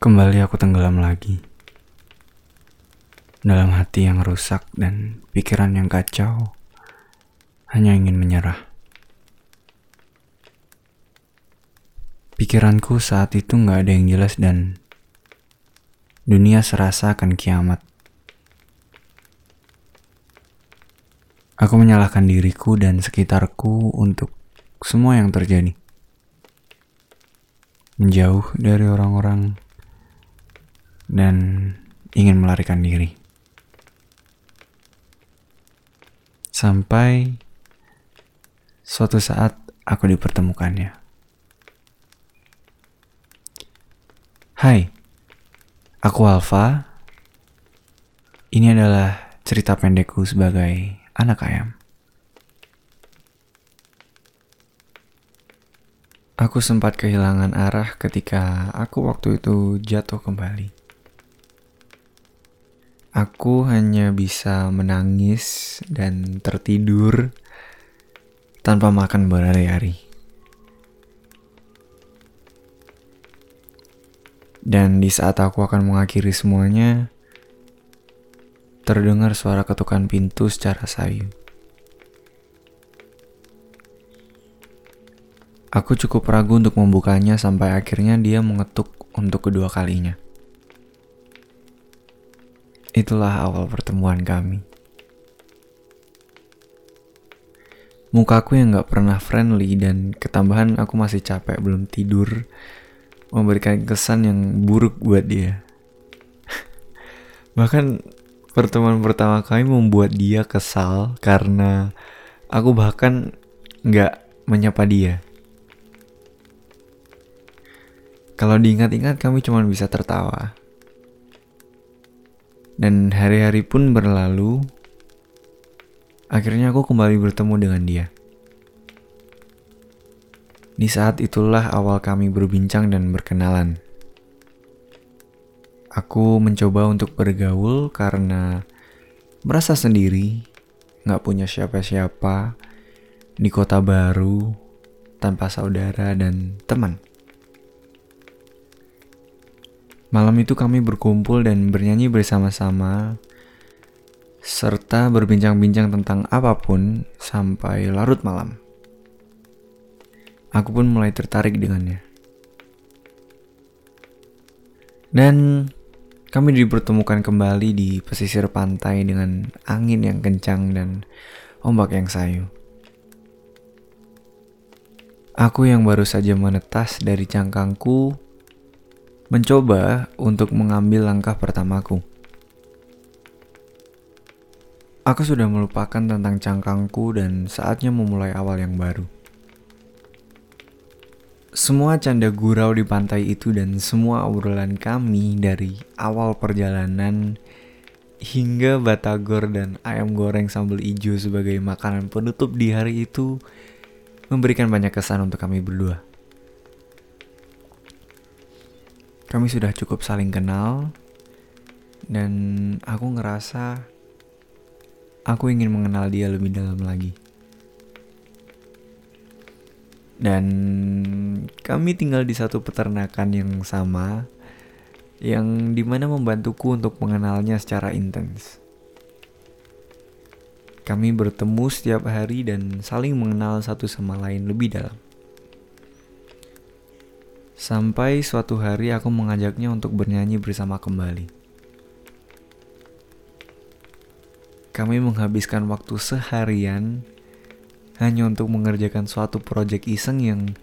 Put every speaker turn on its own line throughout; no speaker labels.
Kembali aku tenggelam lagi. Dalam hati yang rusak dan pikiran yang kacau, hanya ingin menyerah. Pikiranku saat itu nggak ada yang jelas dan dunia serasa akan kiamat. Aku menyalahkan diriku dan sekitarku untuk semua yang terjadi. Menjauh dari orang-orang dan ingin melarikan diri. Sampai suatu saat aku dipertemukannya. Hai, aku Alfa. Ini adalah cerita pendekku sebagai anak ayam. Aku sempat kehilangan arah ketika aku waktu itu jatuh kembali. Aku hanya bisa menangis dan tertidur tanpa makan berhari-hari. Dan di saat aku akan mengakhiri semuanya, terdengar suara ketukan pintu secara sayu. Aku cukup ragu untuk membukanya sampai akhirnya dia mengetuk untuk kedua kalinya. Itulah awal pertemuan kami. Mukaku yang gak pernah friendly dan ketambahan aku masih capek belum tidur memberikan kesan yang buruk buat dia. Bahkan pertemuan pertama kami membuat dia kesal karena aku bahkan nggak menyapa dia. Kalau diingat-ingat kami cuma bisa tertawa. Dan hari-hari pun berlalu. Akhirnya aku kembali bertemu dengan dia. Di saat itulah awal kami berbincang dan berkenalan. Aku mencoba untuk bergaul karena merasa sendiri, gak punya siapa-siapa, di kota baru, tanpa saudara dan teman. Malam itu kami berkumpul dan bernyanyi bersama-sama, serta berbincang-bincang tentang apa pun sampai larut malam. Aku pun mulai tertarik dengannya. Dan kami dipertemukan kembali di pesisir pantai dengan angin yang kencang dan ombak yang sayu. Aku yang baru saja menetas dari cangkangku mencoba untuk mengambil langkah pertamaku. Aku sudah melupakan tentang cangkangku dan saatnya memulai awal yang baru. Semua canda gurau di pantai itu dan semua obrolan kami dari awal perjalanan hingga batagor dan ayam goreng sambal hijau sebagai makanan penutup di hari itu memberikan banyak kesan untuk kami berdua. Kami sudah cukup saling kenal dan aku ngerasa aku ingin mengenal dia lebih dalam lagi. Dan kami tinggal di satu peternakan yang sama yang di mana membantuku untuk mengenalnya secara intens. Kami bertemu setiap hari dan saling mengenal satu sama lain lebih dalam. Sampai suatu hari aku mengajaknya untuk bernyanyi bersama kembali. Kami menghabiskan waktu seharian hanya untuk mengerjakan suatu proyek iseng yang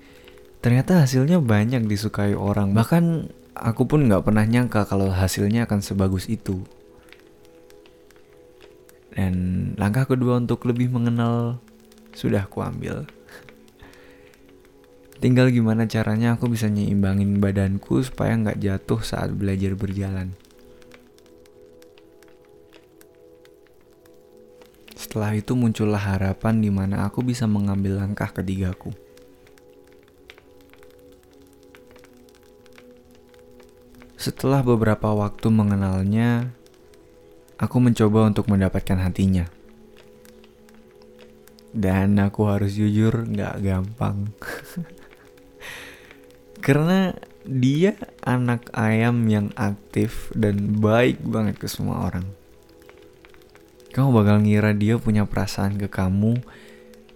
ternyata hasilnya banyak disukai orang. Bahkan aku pun gak pernah nyangka kalau hasilnya akan sebagus itu. Dan langkah kedua untuk lebih mengenal sudah kuambil. ambil. Tinggal gimana caranya aku bisa nyimbangin badanku supaya nggak jatuh saat belajar berjalan. Setelah itu muncullah harapan di mana aku bisa mengambil langkah ketigaku. Setelah beberapa waktu mengenalnya, aku mencoba untuk mendapatkan hatinya. Dan aku harus jujur, nggak gampang. Karena dia anak ayam yang aktif dan baik banget ke semua orang. Kamu bakal ngira dia punya perasaan ke kamu,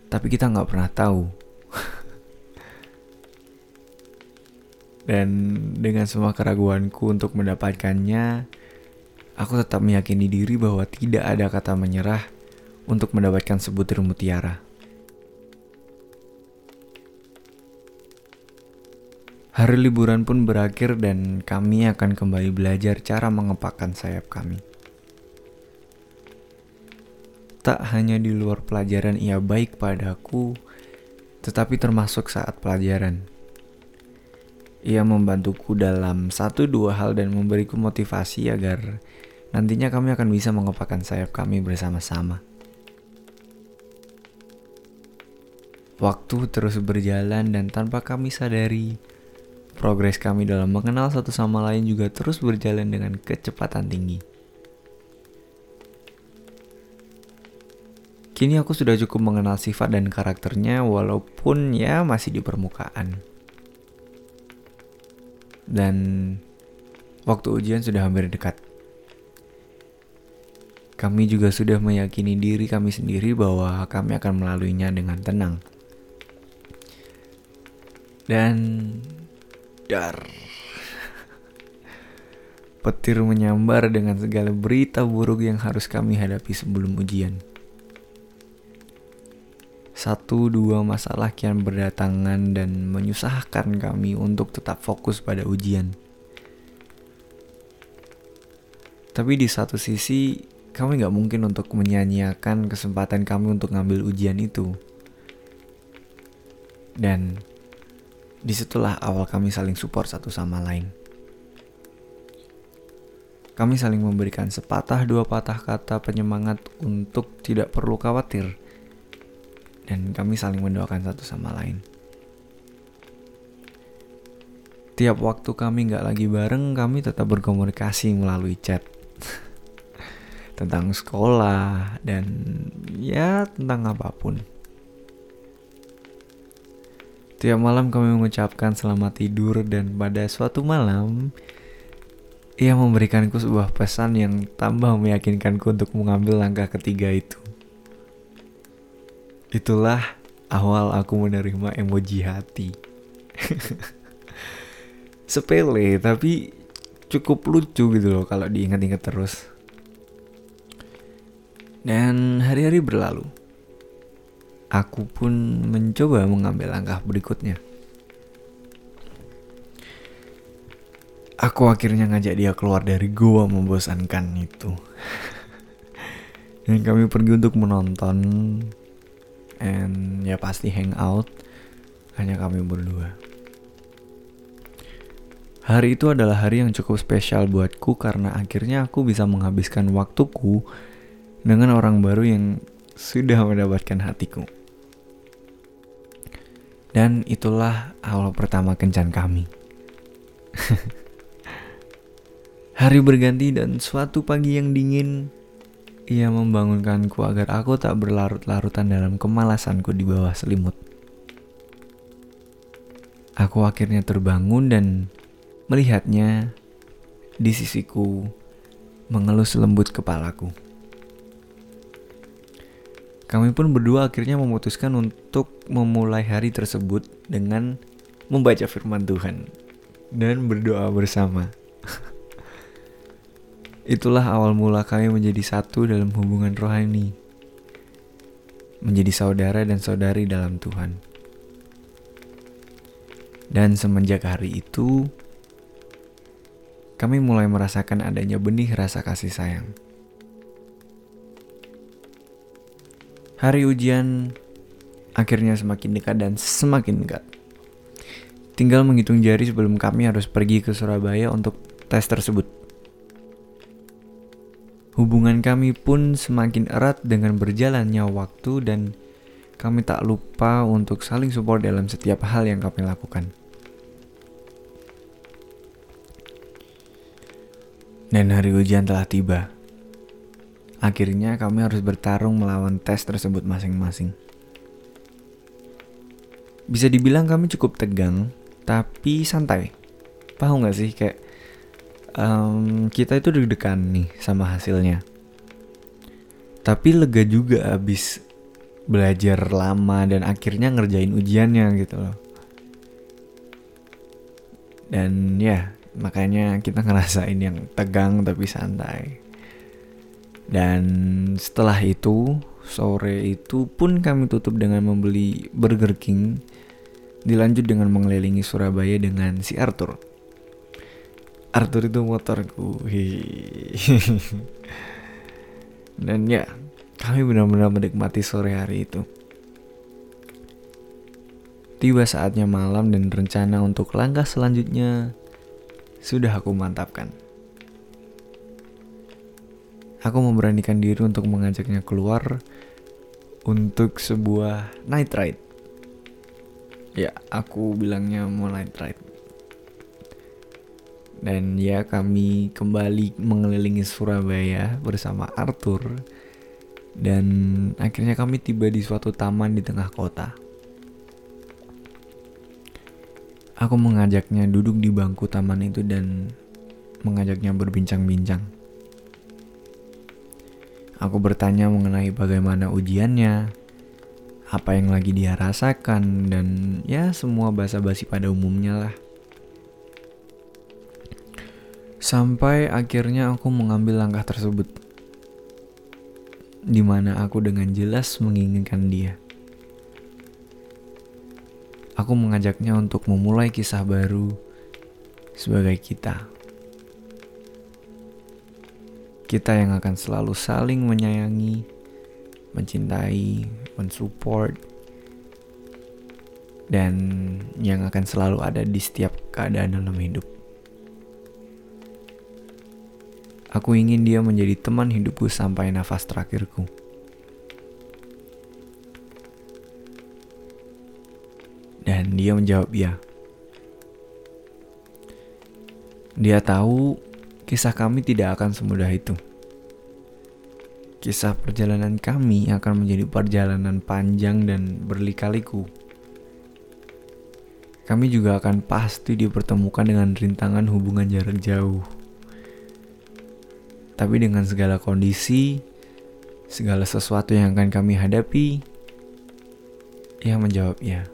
tapi kita nggak pernah tahu. dan dengan semua keraguanku untuk mendapatkannya, aku tetap meyakini diri bahwa tidak ada kata menyerah untuk mendapatkan sebutir mutiara. Hari liburan pun berakhir dan kami akan kembali belajar cara mengepakkan sayap kami. Tak hanya di luar pelajaran ia baik padaku, tetapi termasuk saat pelajaran. Ia membantuku dalam satu dua hal dan memberiku motivasi agar nantinya kami akan bisa mengepakkan sayap kami bersama-sama. Waktu terus berjalan dan tanpa kami sadari, Progres kami dalam mengenal satu sama lain juga terus berjalan dengan kecepatan tinggi. Kini aku sudah cukup mengenal sifat dan karakternya walaupun ya masih di permukaan. Dan waktu ujian sudah hampir dekat. Kami juga sudah meyakini diri kami sendiri bahwa kami akan melaluinya dengan tenang. Dan Dar. Petir menyambar dengan segala berita buruk yang harus kami hadapi sebelum ujian. Satu dua masalah kian berdatangan dan menyusahkan kami untuk tetap fokus pada ujian. Tapi di satu sisi, kami gak mungkin untuk menyanyiakan kesempatan kami untuk ngambil ujian itu. Dan Di situlah awal kami saling support satu sama lain. Kami saling memberikan sepatah dua patah kata penyemangat untuk tidak perlu khawatir. Dan kami saling mendoakan satu sama lain. Tiap waktu kami nggak lagi bareng, kami tetap berkomunikasi melalui chat. tentang sekolah dan ya tentang apa pun. Tiap malam kami mengucapkan selamat tidur dan pada suatu malam ia memberikanku sebuah pesan yang tambah meyakinkanku untuk mengambil langkah ketiga itu. Itulah awal aku menerima emoji hati. Sepele tapi cukup lucu gitu loh kalau diingat-ingat terus. Dan hari-hari berlalu aku pun mencoba mengambil langkah berikutnya. Aku akhirnya ngajak dia keluar dari gua membosankan itu. Dan kami pergi untuk menonton and ya pasti hangout hanya kami berdua. Hari itu adalah hari yang cukup spesial buatku karena akhirnya aku bisa menghabiskan waktuku dengan orang baru yang sudah mendapatkan hatiku. Dan itulah awal pertama kencan kami. Hari berganti dan suatu pagi yang dingin, ia membangunkanku agar aku tak berlarut-larutan dalam kemalasanku di bawah selimut. Aku akhirnya terbangun dan melihatnya di sisiku mengelus lembut kepalaku. Kami pun berdua akhirnya memutuskan untuk memulai hari tersebut dengan membaca firman Tuhan dan berdoa bersama. Itulah awal mula kami menjadi satu dalam hubungan rohani, menjadi saudara dan saudari dalam Tuhan. Dan semenjak hari itu, kami mulai merasakan adanya benih rasa kasih sayang. Hari ujian akhirnya semakin dekat dan semakin dekat. Tinggal menghitung jari sebelum kami harus pergi ke Surabaya untuk tes tersebut. Hubungan kami pun semakin erat dengan berjalannya waktu dan kami tak lupa untuk saling support dalam setiap hal yang kami lakukan. Dan hari ujian telah tiba. Akhirnya kami harus bertarung melawan tes tersebut masing-masing. Bisa dibilang kami cukup tegang, tapi santai. paham gak sih kayak um, kita itu deg-degan nih sama hasilnya tapi lega juga abis belajar lama dan akhirnya ngerjain ujiannya gitu loh dan ya makanya kita ngerasain yang tegang tapi santai dan setelah itu sore itu pun kami tutup dengan membeli Burger King. Dilanjut dengan mengelilingi Surabaya dengan si Arthur. Arthur itu motorku. Dan ya kami benar-benar menikmati sore hari itu. Tiba saatnya malam dan rencana untuk langkah selanjutnya sudah aku mantapkan aku memberanikan diri untuk mengajaknya keluar untuk sebuah night ride ya aku bilangnya mau night ride dan ya kami kembali mengelilingi Surabaya bersama Arthur dan akhirnya kami tiba di suatu taman di tengah kota. Aku mengajaknya duduk di bangku taman itu dan mengajaknya berbincang-bincang. Aku bertanya mengenai bagaimana ujiannya, apa yang lagi dia rasakan, dan ya semua basa-basi pada umumnya lah. Sampai akhirnya aku mengambil langkah tersebut. Di mana aku dengan jelas menginginkan dia. Aku mengajaknya untuk memulai kisah baru sebagai kita. Kita yang akan selalu saling menyayangi, mencintai, mensupport, dan yang akan selalu ada di setiap keadaan dalam hidup. Aku ingin dia menjadi teman hidupku sampai nafas terakhirku. Dan dia menjawab ya. Dia tahu kisah kami tidak akan semudah itu. Kisah perjalanan kami akan menjadi perjalanan panjang dan berlikaliku. Kami juga akan pasti dipertemukan dengan rintangan hubungan jarak jauh tapi dengan segala kondisi, segala sesuatu yang akan kami hadapi, ia menjawab ya.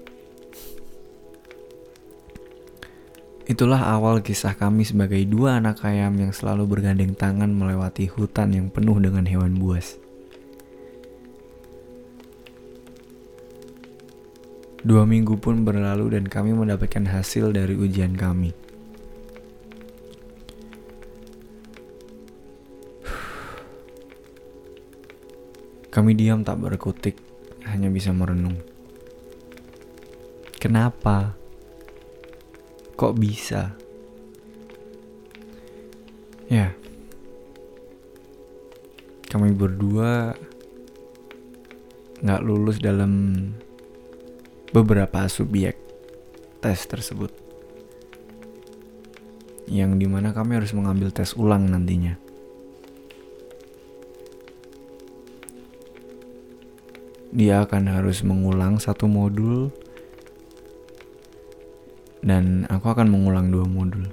Itulah awal kisah kami sebagai dua anak ayam yang selalu bergandeng tangan melewati hutan yang penuh dengan hewan buas. Dua minggu pun berlalu dan kami mendapatkan hasil dari ujian kami. Kami diam tak berkutik, hanya bisa merenung. Kenapa? Kok bisa? Ya, kami berdua nggak lulus dalam beberapa subjek tes tersebut. Yang di mana kami harus mengambil tes ulang nantinya. dia akan harus mengulang satu modul dan aku akan mengulang dua modul.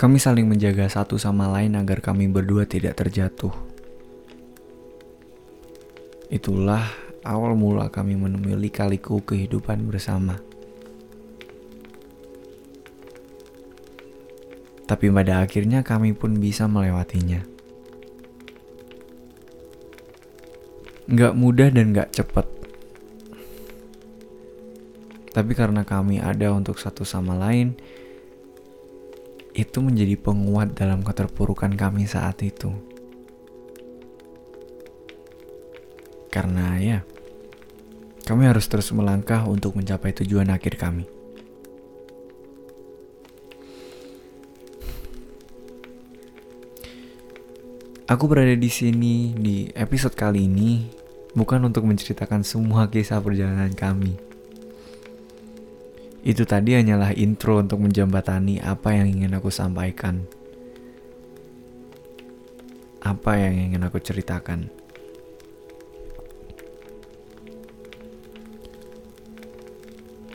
Kami saling menjaga satu sama lain agar kami berdua tidak terjatuh. Itulah awal mula kami menemui lika-liku kehidupan bersama. Tapi pada akhirnya kami pun bisa melewatinya. nggak mudah dan nggak cepat. Tapi karena kami ada untuk satu sama lain, itu menjadi penguat dalam keterpurukan kami saat itu. Karena ya, kami harus terus melangkah untuk mencapai tujuan akhir kami. Aku berada di sini di episode kali ini bukan untuk menceritakan semua kisah perjalanan kami. Itu tadi hanyalah intro untuk menjembatani apa yang ingin aku sampaikan. Apa yang ingin aku ceritakan.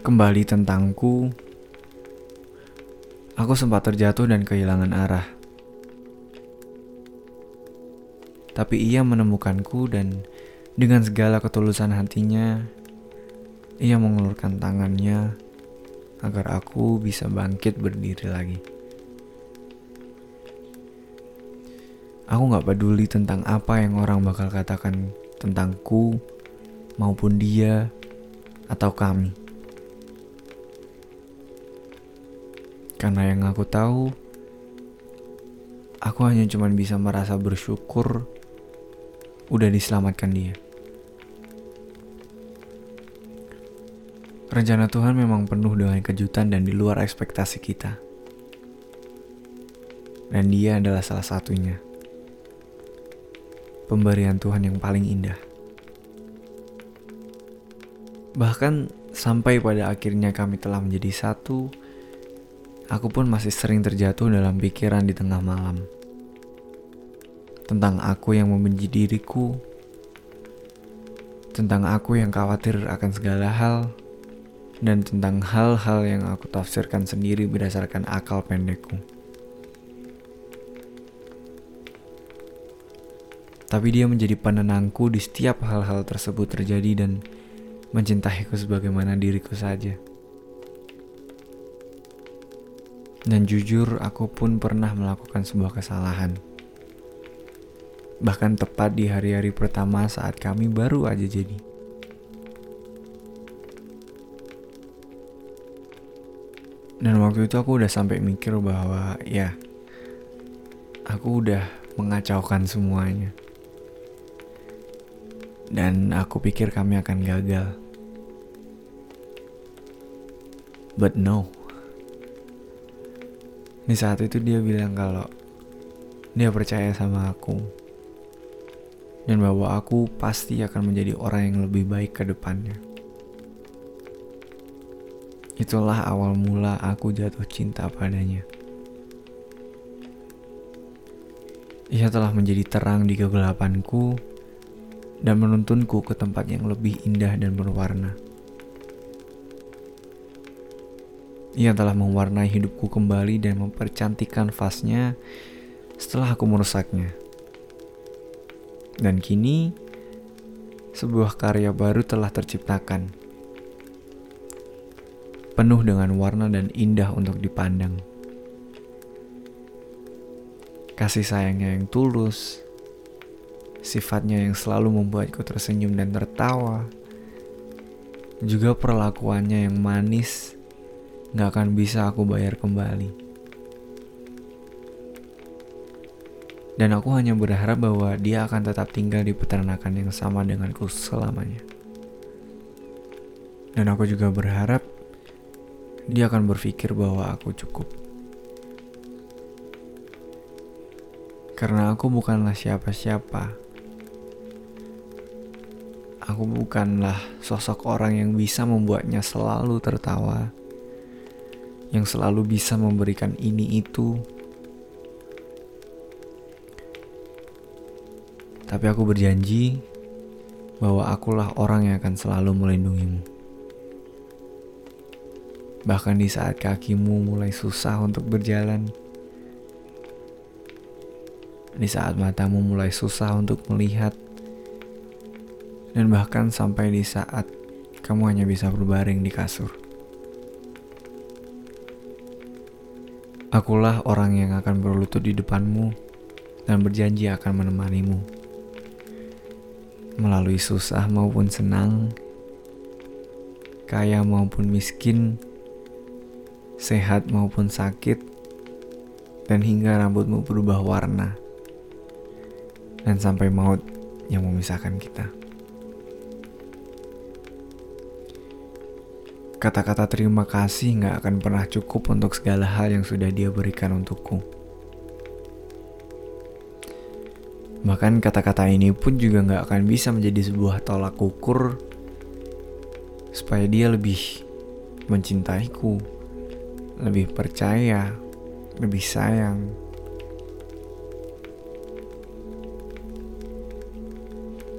Kembali tentangku, aku sempat terjatuh dan kehilangan arah. Tapi ia menemukanku dan dengan segala ketulusan hatinya, ia mengulurkan tangannya agar aku bisa bangkit berdiri lagi. Aku gak peduli tentang apa yang orang bakal katakan tentangku maupun dia atau kami. Karena yang aku tahu, aku hanya cuma bisa merasa bersyukur udah diselamatkan dia. Rencana Tuhan memang penuh dengan kejutan dan di luar ekspektasi kita. Dan dia adalah salah satunya. Pemberian Tuhan yang paling indah. Bahkan sampai pada akhirnya kami telah menjadi satu, aku pun masih sering terjatuh dalam pikiran di tengah malam tentang aku yang membenci diriku, tentang aku yang khawatir akan segala hal, dan tentang hal-hal yang aku tafsirkan sendiri berdasarkan akal pendekku. Tapi dia menjadi penenangku di setiap hal-hal tersebut terjadi dan mencintaiku sebagaimana diriku saja. Dan jujur, aku pun pernah melakukan sebuah kesalahan bahkan tepat di hari-hari pertama saat kami baru aja jadi. Dan waktu itu aku udah sampai mikir bahwa ya, aku udah mengacaukan semuanya. Dan aku pikir kami akan gagal. But no. Di saat itu dia bilang kalau dia percaya sama aku dan bahwa aku pasti akan menjadi orang yang lebih baik ke depannya. Itulah awal mula aku jatuh cinta padanya. Ia telah menjadi terang di kegelapanku dan menuntunku ke tempat yang lebih indah dan berwarna. Ia telah mewarnai hidupku kembali dan mempercantikkan fasnya setelah aku merusaknya. Dan kini, sebuah karya baru telah terciptakan. Penuh dengan warna dan indah untuk dipandang. Kasih sayangnya yang tulus, sifatnya yang selalu membuatku tersenyum dan tertawa, juga perlakuannya yang manis, gak akan bisa aku bayar kembali. Dan aku hanya berharap bahwa dia akan tetap tinggal di peternakan yang sama denganku selamanya. Dan aku juga berharap dia akan berpikir bahwa aku cukup. Karena aku bukanlah siapa-siapa. Aku bukanlah sosok orang yang bisa membuatnya selalu tertawa, yang selalu bisa memberikan ini itu Tapi aku berjanji bahwa akulah orang yang akan selalu melindungimu. Bahkan di saat kakimu mulai susah untuk berjalan, di saat matamu mulai susah untuk melihat, dan bahkan sampai di saat kamu hanya bisa berbaring di kasur. Akulah orang yang akan berlutut di depanmu dan berjanji akan menemanimu. Melalui susah maupun senang, kaya maupun miskin, sehat maupun sakit, dan hingga rambutmu berubah warna, dan sampai maut yang memisahkan kita. Kata-kata terima kasih nggak akan pernah cukup untuk segala hal yang sudah dia berikan untukku. Bahkan kata-kata ini pun juga nggak akan bisa menjadi sebuah tolak ukur supaya dia lebih mencintaiku, lebih percaya, lebih sayang.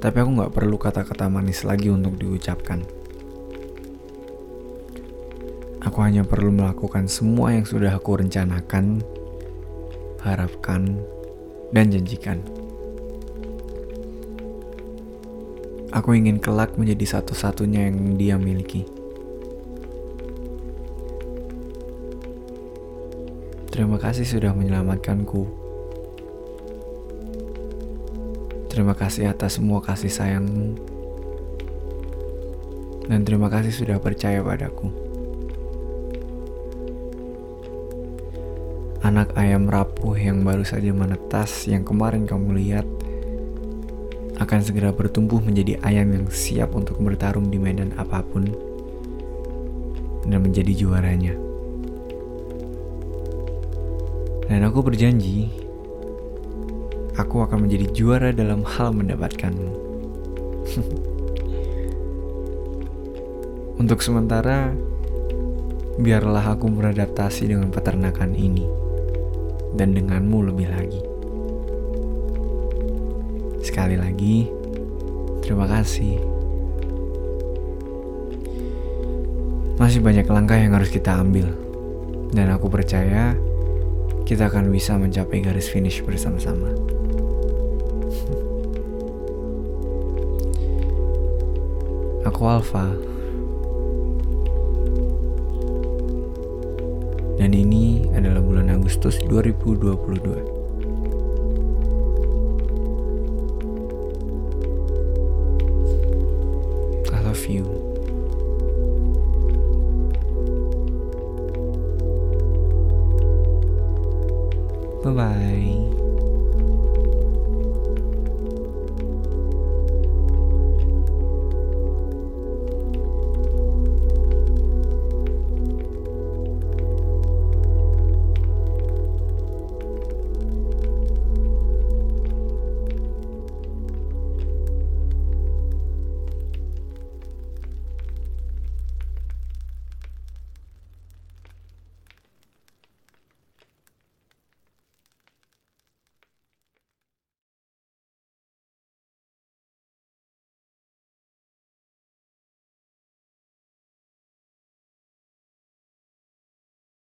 Tapi aku nggak perlu kata-kata manis lagi untuk diucapkan. Aku hanya perlu melakukan semua yang sudah aku rencanakan, harapkan, dan janjikan. Aku ingin kelak menjadi satu-satunya yang dia miliki. Terima kasih sudah menyelamatkanku. Terima kasih atas semua kasih sayangmu. Dan terima kasih sudah percaya padaku. Anak ayam rapuh yang baru saja menetas yang kemarin kamu lihat akan segera bertumbuh menjadi ayam yang siap untuk bertarung di medan apa pun dan menjadi juaranya. Dan aku berjanji, aku akan menjadi juara dalam hal mendapatkanmu. Untuk sementara, biarlah aku beradaptasi dengan peternakan ini dan denganmu lebih lagi. Sekali lagi, terima kasih. Masih banyak langkah yang harus kita ambil, dan aku percaya kita akan bisa mencapai garis finish bersama-sama. Aku Alfa. Dan ini adalah bulan Agustus 2022. 拜拜。